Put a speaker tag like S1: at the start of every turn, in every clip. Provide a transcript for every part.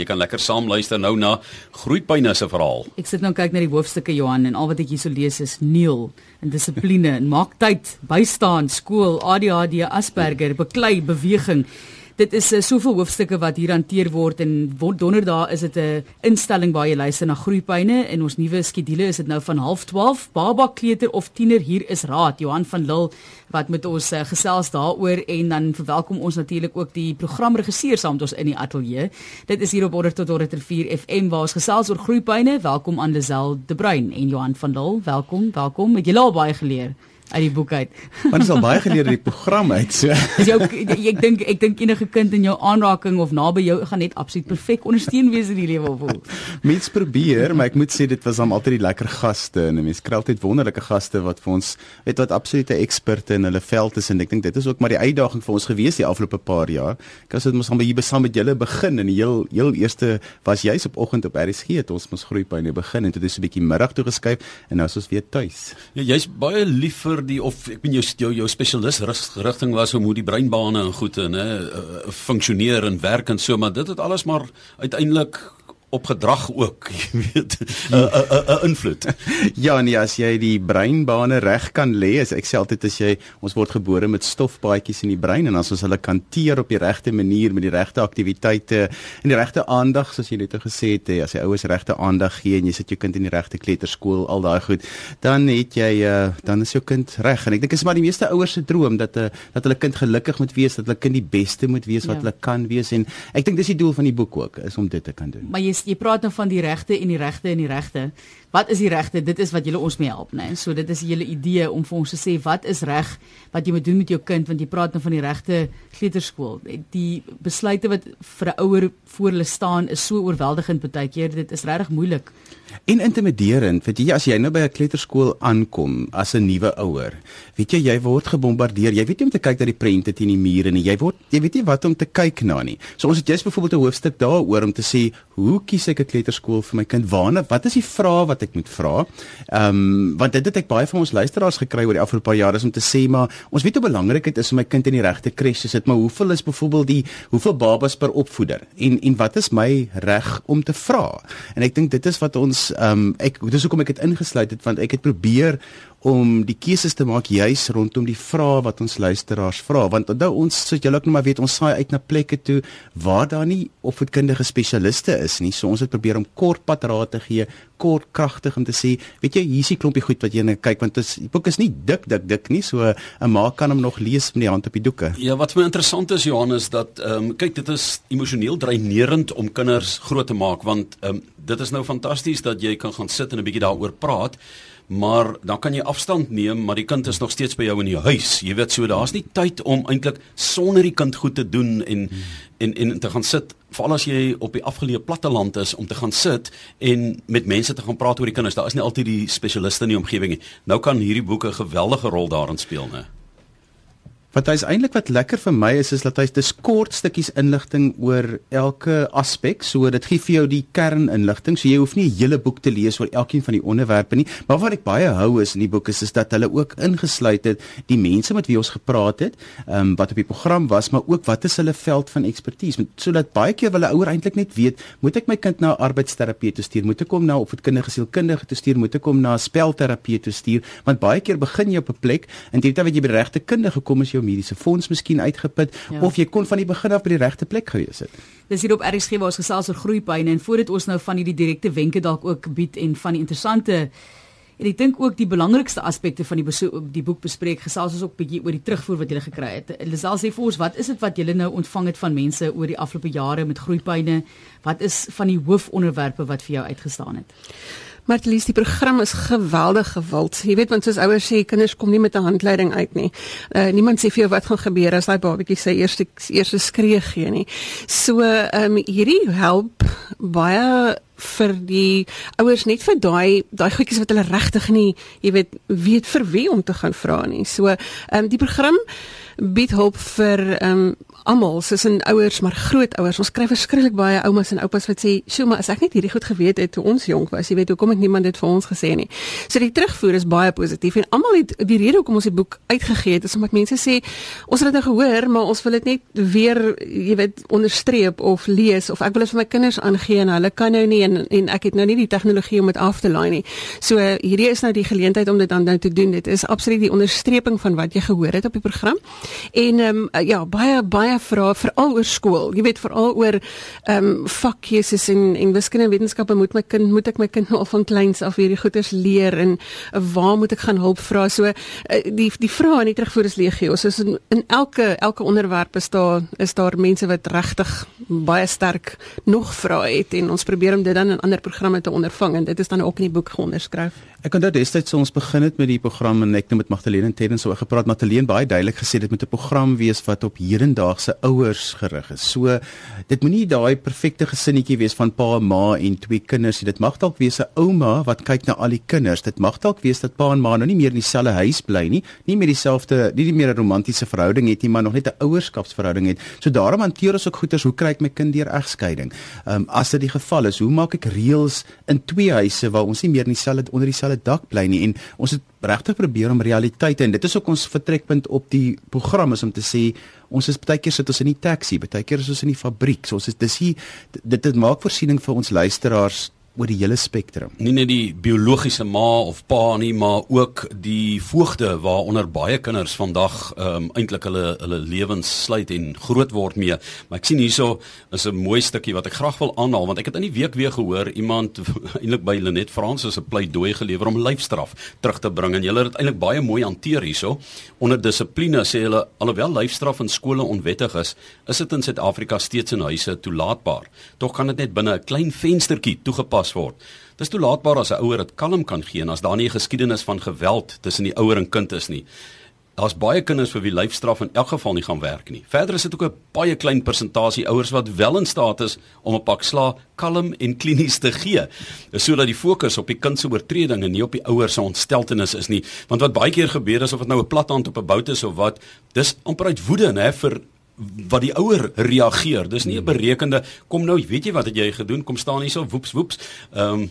S1: Jy kan lekker saam luister nou na Groeipyne se verhaal.
S2: Ek sit nou kyk na die hoofstukke Johan en al wat ek hierso lees is Neil en dissipline en maak tyd, bystaan, skool, ADHD, Asperger, beklei, beweging dit is uh, soveel hoofstukke wat hier hanteer word en donderdag is dit 'n instelling waar jy luister na groeipyne en ons nuwe skedule is dit nou van 12:30 baba kleuter of tiener hier is raad Johan van Lille wat met ons uh, gesels daaroor en dan verwelkom ons natuurlik ook die programregisseur saam met ons in die ateljee dit is hier op 100 tot 104 FM waar ons gesels oor groeipyne welkom aan Lisel de Bruin en Johan van Lille. Welkom welkom. Het julle al baie geleer uit die boek uit.
S3: Want is al baie geleer uit die program uit. So.
S2: Dis jou ek dink ek dink enige kind in jou aanraking of naby jou gaan net absoluut perfek ondersteun wees in die lewe of hoe.
S3: Mens probeer, maar ek moet sê dit was hom altyd die lekker gaste en mense kry altyd wonderlike gaste wat vir ons weet wat absolute eksperte in hulle veld is en ek dink dit is ook maar die uitdaging vir ons gewees die afgelope paar jaar. Ek as dit mos by hier saam met julle begin en die heel heel eerste was juis op oggend op RSG het ons mos groeipyne begin en toe het ons 'n bietjie middag toe geskuif en nou is ons weer tuis.
S1: Ja, jy's baie lief vir die of ek weet jou jou, jou spesialis rigting was om hoe die breinbane en goed en hè uh, funksioneer en werk en so maar dit het alles maar uiteindelik op gedrag ook, jy weet, 'n 'n 'n invloed.
S3: Ja, nee, as jy die breinbane reg kan lê, as ek sê altyd as jy ons word gebore met stofpaadjies in die brein en as ons hulle kan teer op die regte manier met die regte aktiwiteite en die regte aandag, soos jy net gesê het, as jy ouers regte aandag gee en jy sit jou kind in die regte kleuterskool, al daai goed, dan het jy uh, dan is jou kind reg. En ek dink is maar die meeste ouers se droom dat 'n uh, dat hulle kind gelukkig moet wees, dat hulle kind die beste moet wees wat ja. hulle kan wees en ek dink dis die doel van die boek ook, is om dit te kan doen.
S2: Maar jy jy praat nou van die regte en die regte en die regte. Wat is die regte? Dit is wat julle ons mee help, né? So dit is julle idee om vir ons te sê wat is reg wat jy moet doen met jou kind want jy praat nou van die regte kleuterskool. Die besluite wat vir 'n ouer voor hulle staan is so oorweldigend baie keer. Dit is regtig moeilik.
S3: En intimiderend, weet jy as jy nou by 'n kleuterskool aankom as 'n nuwe ouer, weet jy jy word gebombardeer. Jy weet nie om te kyk na die prente teen die mure nie. Jy word jy weet nie wat om te kyk na nie. So ons het jy's byvoorbeeld 'n hoofstuk daaroor om te sê, hoe kies ek 'n kleuterskool vir my kind? Waarna wat is die vrae wat ek moet vra? Ehm um, want dit het ek baie van ons luisteraars gekry oor die afgelope paar jare is om te sê maar ons weet hoe belangrik dit is om my kind in die regte kres te sit, maar hoeveel is byvoorbeeld die hoeveel babas per opvoeder? En en wat is my reg om te vra? En ek dink dit is wat ons ehm um, ek dis hoekom ek dit ingesluit het want ek het probeer om die keuses te maak juis rondom die vrae wat ons luisteraars vra. Want onthou ons soos julle ook nou maar weet ons saai uit na plekke toe waar daar nie opvoedkundige spesialiste is nie. So ons het probeer om kort pad raad te gee kort kragtig om te sê weet jy hier is die klompie goed wat jy net kyk want dit die boek is nie dik dik dik nie. So 'n ma kan hom nog lees met die hand op die doeke.
S1: Ja wat my interessant is Johannes dat ehm um, kyk dit is emosioneel dreinerend om kinders groot te maak want ehm um, dit is nou fantasties dat jy kan gaan sit en 'n bietjie daaroor praat maar dan kan jy afstand neem maar die kind is nog steeds by jou in die huis. Jy weet so daar's nie tyd om eintlik sonder die kind goed te doen en hmm. en en te gaan sit. Veral as jy op die afgeleë platteland is om te gaan sit en met mense te gaan praat oor die kinders. Daar is nie altyd die spesialiste in die omgewing nie. Nou kan hierdie boeke 'n geweldige rol daarin speel nê
S3: Wat hy's eintlik wat lekker vir my is is dat hy dis kort stukkies inligting oor elke aspek. So dit gee vir jou die kerninligting. So jy hoef nie 'n hele boek te lees oor elkeen van die onderwerpe nie. Maar wat ek baie hou is in die boek is is dat hulle ook ingesluit het die mense met wie ons gepraat het, ehm um, wat op die program was, maar ook wat is hulle veld van ekspertise. Sodat baie keer wil 'n ouer eintlik net weet, moet ek my kind na 'n arbeidsterapeut toe stuur? Moet ek hom na 'n opvoedkundige sielkundige toe stuur? Moet ek hom na 'n spelterapeut toe stuur? Want baie keer begin jy op 'n plek en dit wat jy by die regte kundige kom is jou mediese fonds miskien uitgeput ja. of jy kon van die begin af by die regte plek gewees het.
S2: Dis hier op RSG waar ons gesels oor groeipyne en voordat ons nou van hierdie direkte wenke dalk ook bied en van die interessante en ek dink ook die belangrikste aspekte van die die boek bespreek gesels ons ook bietjie oor die terugvoer wat jy gekry het. Lisel sê vir ons, wat is dit wat jy nou ontvang het van mense oor die afgelope jare met groeipyne? Wat is van die hoofonderwerpe wat vir jou uitgestaan het?
S4: Maar lees die program is geweldig gewild. Jy weet want soos ouers sê kinders kom nie met 'n handleiding uit nie. Uh niemand sê vir jou wat gaan gebeur as daai babatjie sy eerste eerste skree gee nie. So ehm um, hierdie help baie vir die ouers net vir daai daai goedjies wat hulle regtig nie, jy weet, weet vir wie om te gaan vra nie. So, ehm um, die program bied hulp vir ehm um, almal, soos in ouers, maar grootouers. Ons kry verskriklik baie oumas en oupas wat sê, "Sjoe, maar as ek net hierdie goed geweet het toe ons jonk was, jy weet, hoekom het niemand dit vir ons gesê nie?" So die terugvoer is baie positief en almal het die rede hoekom ons die boek uitgegee het, is omdat mense sê, "Ons het dit nou gehoor, maar ons wil dit net weer, jy weet, onderstreep of lees of ek wil dit vir my kinders aangee en hulle kan nou nie en en ek het nou nie die tegnologie om dit af te laai nie." So hierdie is nou die geleentheid om dit dan nou te doen. Dit is absoluut die onderstreping van wat jy gehoor het op die program. En ehm um, ja, baie baie vrae veral oor skool. Jy weet veral oor ehm um, vakkeuses en en wiskunde en wetenskappe moet my kind moet ek my kind nou al van kleins af hierdie goeters leer en waar moet ek gaan hulp vra? So uh, die die vrae in die terugvoer is legio. So in, in elke elke onderwerp is daar is daar mense wat regtig baie sterk nog vrae het en ons probeer om dit dan in ander programme te ondervang en dit is dan ook in die boek geonderskryf.
S3: Ek onthou destyds ons begin het met die program en ek het met Magdalene en Tedens oor gepraat. Magdalene baie duidelik gesê dit moet 'n program wees wat op hedendaagse ouers gerig is. So dit moenie daai perfekte gesinnetjie wees van pa, ma en twee kinders nie. Dit mag dalk wees 'n ouma wat kyk na al die kinders. Dit mag dalk wees dat pa en ma nou nie meer in dieselfde huis bly nie, nie meer dieselfde nie, nie meer 'n romantiese verhouding het nie, maar nog net 'n ouerskapsverhouding het. So daarom hanteer ons ook goeters, hoe kry ek my kind deur egskeiding? Ehm um, as dit die geval is, hoe maak ek reëls in twee huise waar ons nie meer in dieselfde onder dieselfde dak bly nie en ons het regtig probeer om realiteite en dit is ook ons vertrekpunt op die program is om te sê ons is baie keer sit ons in die taxi, baie keer is ons in die fabriek. So ons is dis hier dit dit maak voorsiening vir ons luisteraars oor die hele spektrum.
S1: Nie net die biologiese ma of pa nie, maar ook die voogte waaronder baie kinders vandag ehm um, eintlik hulle hulle lewens sluit en groot word mee. Maar ek sien hierso is 'n mooi stukkie wat ek graag wil aanhaal want ek het in die week weer gehoor iemand eintlik by Lenet Fransis 'n pleidooi gelewer om lyfstraf terug te bring en hulle het dit eintlik baie mooi hanteer hierso. Onder dissipline sê hulle alhoewel lyfstraf in skole onwettig is, is dit in Suid-Afrika steeds in huise toelaatbaar. Tog kan dit net binne 'n klein venstertjie toegepas toegepas word. Dis toelaatbaar as 'n ouer dit kalm kan gee en as daar nie 'n geskiedenis van geweld tussen die ouer en kind is nie. Daar's baie kinders vir wie lyfstraf in elk geval nie gaan werk nie. Verder is dit ook 'n baie klein persentasie ouers wat wel in staat is om 'n pak sla kalm en klinies te gee. Dis sodat die fokus op die kind se oortredinge nie op die ouer se ontsteltenis is nie. Want wat baie keer gebeur is of dit nou 'n plathand op 'n bout is of wat, dis amper uit woede, hè, vir wat die ouer reageer. Dis nie 'n berekende kom nou, weet jy wat het jy gedoen? Kom staan hier so woeps woeps. Ehm um,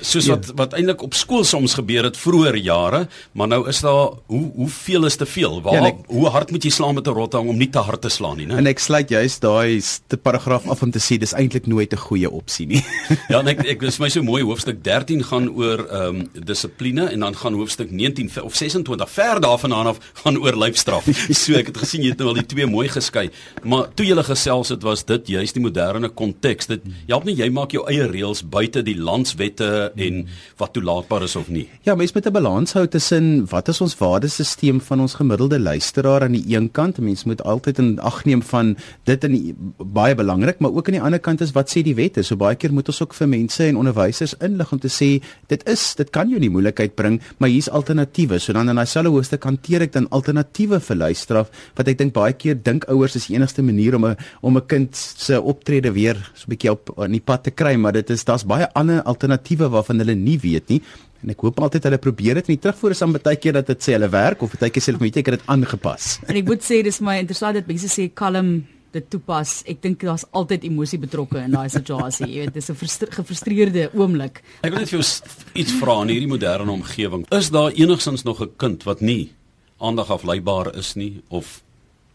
S1: soos wat ja. wat eintlik op skool soms gebeur het vroeër jare, maar nou is daar hoe hoeveel is te veel? Waar ja, ek, hoe hard moet jy slaan met 'n rottang om nie te hard te slaan nie, né?
S3: En ek sluit juist daai te paragraaf af om te sê dis eintlik nooit 'n goeie opsie nie.
S1: ja, en ek ek dis my so mooi hoofstuk 13 gaan oor ehm um, dissipline en dan gaan hoofstuk 19 of 26 ver daarvan af gaan oor lyfstraf. so ek het gesien jy het nou al die twee mooi geskei, maar toe jy gesels het was dit juist die moderne konteks. Dit help nie jy maak jou eie reëls buite die landswette en wat toelaatbaar is of nie.
S3: Ja, mens moet 'n balans hou tussen wat is ons waardesisteem van ons gemiddelde luisteraar aan die een kant, mens moet altyd in ag neem van dit in die, baie belangrik, maar ook aan die ander kant is wat sê die wette. So baie keer moet ons ook vir mense en onderwysers inlig om te sê dit is dit kan jou nie moeilikheid bring, maar hier's alternatiewe. So dan in daai selfe hoofstuk hanteer ek dan alternatiewe vir luisteraf wat ek dink baie keer dink ouers is die enigste manier om 'n om 'n kind se optrede weer so 'n bietjie op in die pad te kry, maar dit is daar's baie ander alternatiewe waarvan hulle nie weet nie. En ek hoop altyd hulle probeer dit nie terugvoer is aan baie keer dat dit sê hulle werk of baie keer sê hulle moet ek dit aangepas.
S2: En ek moet sê dis my interessant dat mense sê kalm dit toepas. Ek dink daar's altyd emosie betrokke in daai situasie. Jy weet, dis 'n gefrustreerde oomblik.
S1: Ek wil net vir jou iets vra in hierdie moderne omgewing. Is daar enigsins nog 'n kind wat nie aandag afleibaar is nie of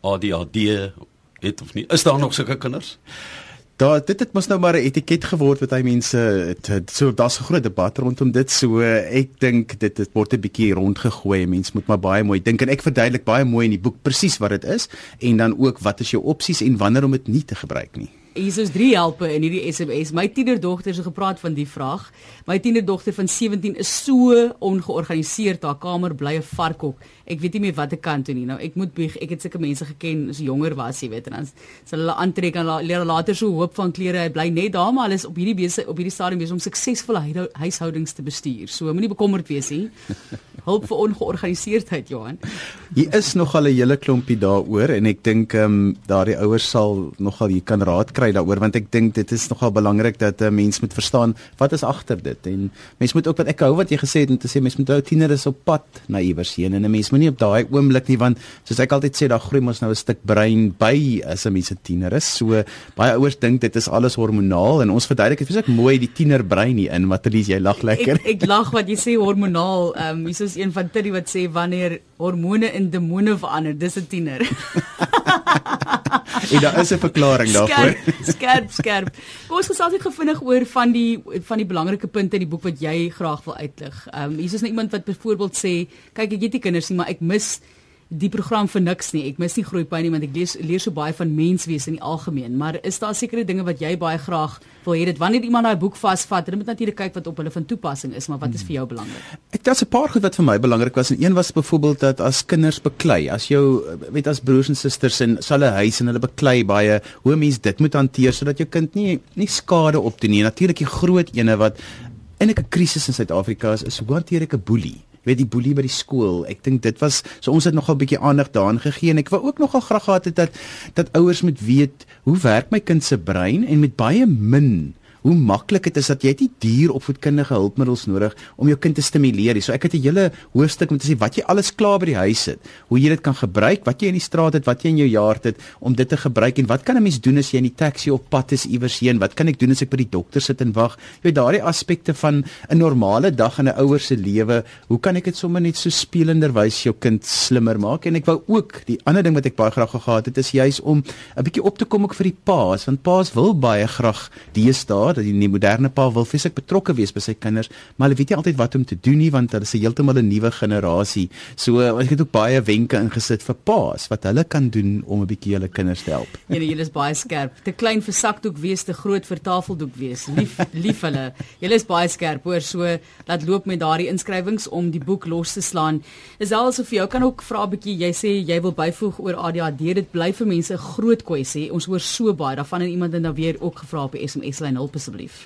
S1: ADHD het of nie? Is daar nog sulke kinders?
S3: Daar dit het mos nou maar 'n etiket geword wat hy mense het, het so daar's 'n groot debat rondom dit so ek dink dit het word 'n bietjie rondgegooi mense moet maar baie mooi dink en ek verduidelik baie mooi in die boek presies wat dit is en dan ook wat is jou opsies en wanneer om dit nie te gebruik nie
S2: Hier is drie helpe in hierdie SMS. My tienerdogter het gepraat van die vraag. My tienerdogter van 17 is so ongeorganiseerd. Haar kamer bly 'n varkhok. Ek weet nie meer wat ek kan doen nie. Nou ek moet bieg. Ek het sulke mense geken as jonger was, jy weet, en dan sal hulle aantrek en leer later so hoop van klere. Hy bly net daar, maar hulle is op hierdie besig op hierdie stadium besig om suksesvolle huishoudings te bestuur. So moenie bekommerd wees nie. hulp vir ongeorganiseerdheid Johan.
S3: Hier is nogal 'n hele klompie daaroor en ek dink ehm um, daardie ouers sal nogal hier kan raad kry daaroor want ek dink dit is nogal belangrik dat 'n uh, mens moet verstaan wat is agter dit. En mens moet ook wat ek hou wat jy gesê het om te sê mens moet ou tiener is op pad na iewers heen en 'n mens moenie op daai oomblik nie want soos ek altyd sê daar groei mos nou 'n stuk brein by as 'n mens 'n tiener is. So baie ouers dink dit is alles hormonaal en ons verduidelik dit is mooi die tienerbrein hier in Matelies jy lag lekker.
S2: ek, ek lag wat jy sê hormonaal ehm um, hier is een van Tiddy wat sê wanneer hormone in demone verander dis 'n tiener
S3: en daar is 'n verklaring daarvoor
S2: skerp skerp, skerp. Kom ons gesels net gevinnig oor van die van die belangrike punte in die boek wat jy graag wil uitlig ehm um, hier is nou iemand wat byvoorbeeld sê kyk ek het nie kinders nie maar ek mis die program vir niks nie. Ek mis nie groeipyn nie want ek lees leer so baie van menswees in die algemeen, maar is daar sekere dinge wat jy baie graag wil hê dit wanneer iemand daai boek vasvat, hulle moet natuurlik kyk wat op hulle van toepassing is, maar wat is vir jou belangrik?
S3: Ek dink 'n paar goed wat vir my belangrik was en een was byvoorbeeld dat as kinders beklei, as jou weet as broers en susters in sal 'n huis en hulle beklei baie, hoe mens dit moet hanteer sodat jou kind nie nie skade opdoen nie. Natuurlik die groot ene wat eintlik 'n krisis in Suid-Afrika is, is hoe hanteer ek 'n boelie? Weet die boelie by die skool. Ek dink dit was so ons het nogal 'n bietjie aandag daaraan gegee en ek wou ook nogal graag gehad het dat dat ouers moet weet hoe werk my kind se brein en met baie min hoe maklik dit is dat jy nie duur opvoedkundige hulpmiddels nodig om jou kind te stimuleer nie. So ek het 'n hele hoofstuk om te sê wat jy alles klaar by die huis het, hoe jy dit kan gebruik, wat jy in die straat het, wat jy in jou yard het om dit te gebruik en wat kan 'n mens doen as jy in die taxi op pad is iewers heen? Wat kan ek doen as ek by die dokter sit en wag? Jy weet daardie aspekte van 'n normale dag in 'n ouer se lewe, hoe kan ek dit sommer net so spelenderwys jou kind slimmer maak? En ek wou ook die ander ding wat ek baie graag gehad het is juis om 'n bietjie op te kom ook vir die paas, want paas wil baie graag deesdae dat die, die moderne pa wil fisiek betrokke wees by sy kinders, maar hulle weet nie altyd wat om te doen nie want hulle is heeltemal 'n nuwe generasie. So ek het ook baie wenke ingesit vir pa's wat hulle kan doen om 'n bietjie hulle kinders te help.
S2: Julle julle is baie skerp. Te klein vir sakdoek wees, te groot vir tafeldoek wees. Lief lief hulle. Julle is baie skerp hoor. So laat loop met daardie inskrywings om die boek los te slaan. Is al asof jou kan ook vra 'n bietjie. Jy sê jy wil byvoeg oor ADHD. Dit bly vir mense 'n groot kwessie. Ons hoor so baie daarvan en iemand het nou weer ook gevra op die SMS lyn hulp asseblief.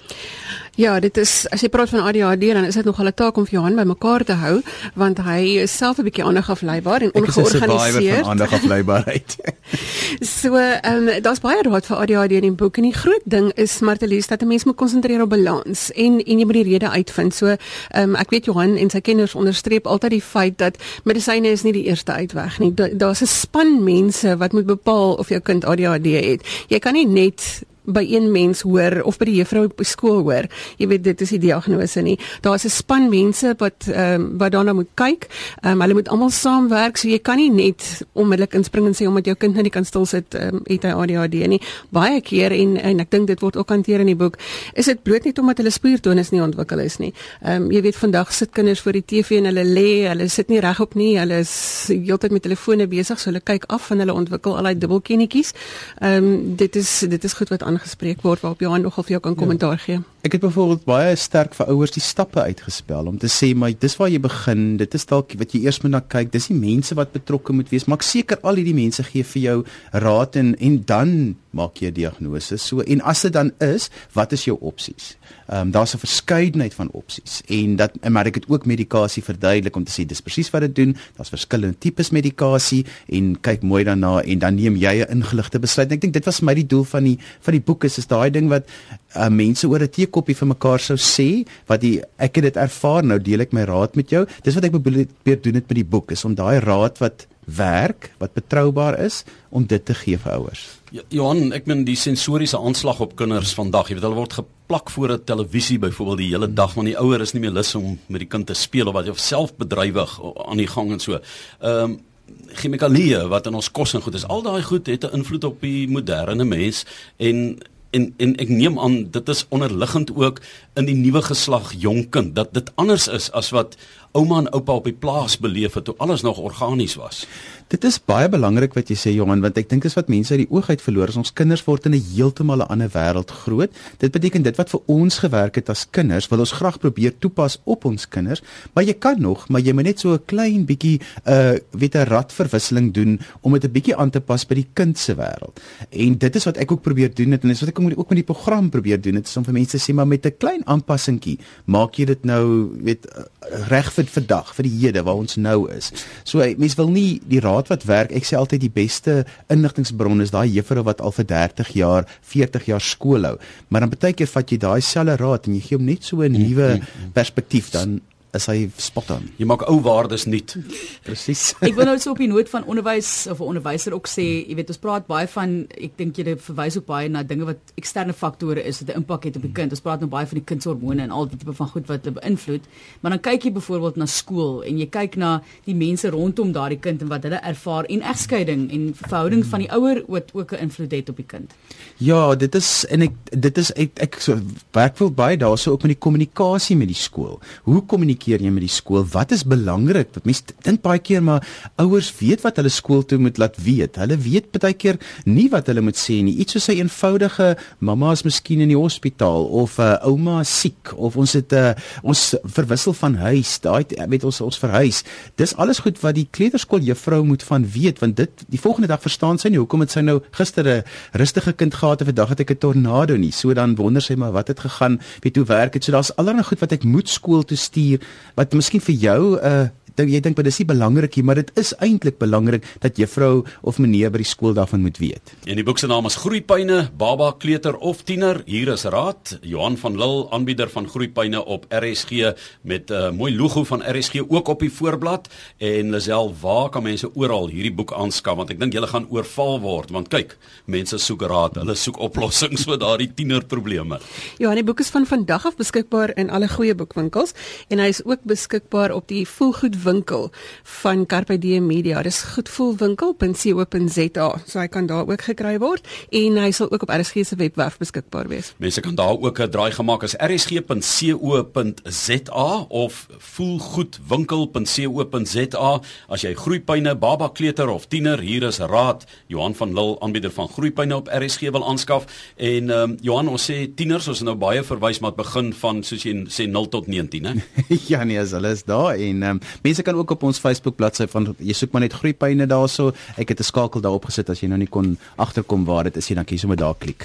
S4: Ja, dit is as jy praat van ADHD dan is dit nog 'n taak om vir Johan bymekaar te hou want hy is self 'n bietjie aandag afleibaar en ongeorganiseerd.
S3: Ek is 'n aandag afleibaarheid.
S4: so, ehm um, daar's baie raad vir ADHD in die boek en die groot ding is Martelies dat 'n mens moet konsentreer op balans en en jy moet die rede uitvind. So, ehm um, ek weet Johan en sy kenners onderstreep altyd die feit dat medisyne is nie die eerste uitweg nie. Daar's 'n span mense wat moet bepaal of jou kind ADHD het. Jy kan nie net by een mens hoor of by die juffrou op skool hoor. Jy weet dit is die diagnose nie. Daar's 'n span mense wat ehm um, wat daarna moet kyk. Ehm um, hulle moet almal saamwerk. So jy kan nie net onmiddellik inspring en sê omdat jou kind net kan stil sit ehm um, het hy ADHD nie. Baie keer en en ek dink dit word ook hanteer in die boek. Is dit bloot net omdat hulle spiertonus nie ontwikkel is nie. Ehm um, jy weet vandag sit kinders voor die TV en hulle lê, hulle sit nie regop nie. Hulle is heeltyd met telefone besig, so hulle kyk af en hulle ontwikkel al daai dubbelkennetjies. Ehm um, dit is dit is goed wat aangespreek word waarop Johan nogal vir jou kan ja. kommentaar gee.
S3: Ek het byvoorbeeld baie sterk vir ouers die stappe uitgespel om te sê maar dis waar jy begin, dit is dalk wat jy eers moet na kyk. Dis die mense wat betrokke moet wees. Maak seker al hierdie mense gee vir jou raad en en dan maak jy 'n diagnose. So en as dit dan is, wat is jou opsies? Ehm um, daar's 'n verskeidenheid van opsies en dat maar ek het ook medikasie verduidelik om te sê dis presies wat dit doen. Daar's verskillende tipes medikasie en kyk mooi daarna en dan neem jy 'n ingeligte besluit. En ek dink dit was vir my die doel van die van die boek is is daai ding wat uh, mense oor 'n teekoppie vir mekaar sou sê wat die ek het dit ervaar nou deel ek my raad met jou. Dis wat ek probeer doen met die boek is om daai raad wat werk wat betroubaar is om dit te gee vir ouers.
S1: Ja, Johan, ek meen die sensoriese aanslag op kinders vandag, jy weet hulle word geplak voor 'n televisie byvoorbeeld die hele dag want die ouer is nie meer lus om met die kind te speel of wat of selfbedrywig aan die gang en so. Ehm um, chemikalieë wat in ons kos en goed is. Al daai goed het 'n invloed op die moderne mens en en en ek neem aan dit is onderliggend ook in die nuwe geslag jong kind dat dit anders is as wat ouma en oupa op die plaas beleef het toe alles nog organies was.
S3: Dit is baie belangrik wat jy sê Johan want ek dink dis wat mense uit die oog uit verloor as ons kinders word in 'n heeltemal 'n ander wêreld groot. Dit beteken dit wat vir ons gewerk het as kinders wil ons graag probeer toepas op ons kinders, maar jy kan nog, maar jy moet net so 'n klein bietjie 'n uh, weet 'n radverwisseling doen om dit 'n bietjie aan te pas by die kind se wêreld. En dit is wat ek ook probeer doen het, en dis wat ek ook met die program probeer doen. Dit is om vir mense sê maar met 'n klein aanpassingkie maak jy dit nou weet reg vir vir vandag, vir die hede waar ons nou is. So mense wil nie die raad wat werk. Ek sê altyd die beste inligtingbron is daai juffrou wat al vir 30 jaar, 40 jaar skool hou. Maar dan baie keer vat jy daai selfe raad en jy gee hom net so 'n nuwe perspektief dan is hy spot on.
S1: Jy maak ou waardes nuut.
S3: Presies.
S2: Ek wil nou so op die noot van onderwys of 'n onderwyser ook sê, jy weet ons praat baie van ek dink jy verwys ook baie na dinge wat eksterne faktore is wat 'n impak het op die kind. Ons praat nou baie van die kind se hormone en al die tipe van goed wat hulle beïnvloed. Maar dan kyk jy byvoorbeeld na skool en jy kyk na die mense rondom daardie kind en wat hulle ervaar en egskeiding en verhouding van die ouer wat ook 'n invloed het op die kind.
S3: Ja, dit is en ek dit is ek ek so werk wil baie daarso ook met die kommunikasie met die skool. Hoe kommunikeer kommunikeer jy met die skool? Wat is belangrik? Want mense dink baie keer maar ouers weet wat hulle skool toe moet laat weet. Hulle weet baie keer nie wat hulle moet sê nie. Iets soos 'n eenvoudige mamma is miskien in die hospitaal of 'n uh, ouma siek of ons het 'n uh, ons verwissel van huis. Daai weet ons ons verhuis. Dis alles goed wat die kleuterskool juffrou moet van weet want dit die volgende dag verstaan sy nie hoekom het sy nou gister 'n rustige kind gehad en vandag het ek 'n tornado nie. So dan wonder sy maar wat het gegaan, weet hoe werk dit. So daar's allerlei goed wat ek moet skool toe stuur wat miskien vir jou 'n uh, dink jy dink dis nie belangrik nie, maar dit is eintlik belangrik dat juffrou of meneer by die skool daarvan moet weet.
S1: En die boek se naam is Groeipyne, Baba, Kleuter of Tiener. Hier is raad. Johan van Lille, aanbieder van Groeipyne op RSG met 'n uh, mooi logo van RSG ook op die voorblad en Lisel, waar kan mense oral hierdie boek aanskaf want ek dink julle gaan oorval word want kyk, mense soek raad, hulle soek oplossings vir daardie tienerprobleme.
S4: Ja, die boek is van vandag af beskikbaar in alle goeie boekwinkels en hy is ook beskikbaar op die Voelgoed winkel van Carpe Diem Media. Dis goedvoelwinkel.co.za. So hy kan daar ook gekry word en hy sal ook op RSG se webwerf beskikbaar wees.
S1: Mense kan daar ook 'n draai gemaak as rsg.co.za of voelgoedwinkel.co.za as jy groeipyne, baba kleuter of tiener, hier is raad. Johan van Lille, aanbieder van groeipyne op RSG wil aanskaf en ehm um, Johan ons sê tieners ons nou baie verwys maar begin van soos jy sê 0 tot 19 hè.
S3: ja nee, as hulle is daar en ehm um, Mense kan ook op ons Facebook bladsy van jy soek maar net groeipyne daarso. Ek het 'n skakel daarop gesit as jy nou nie kon agterkom waar dit is nie, dan kies jy sommer daar klik.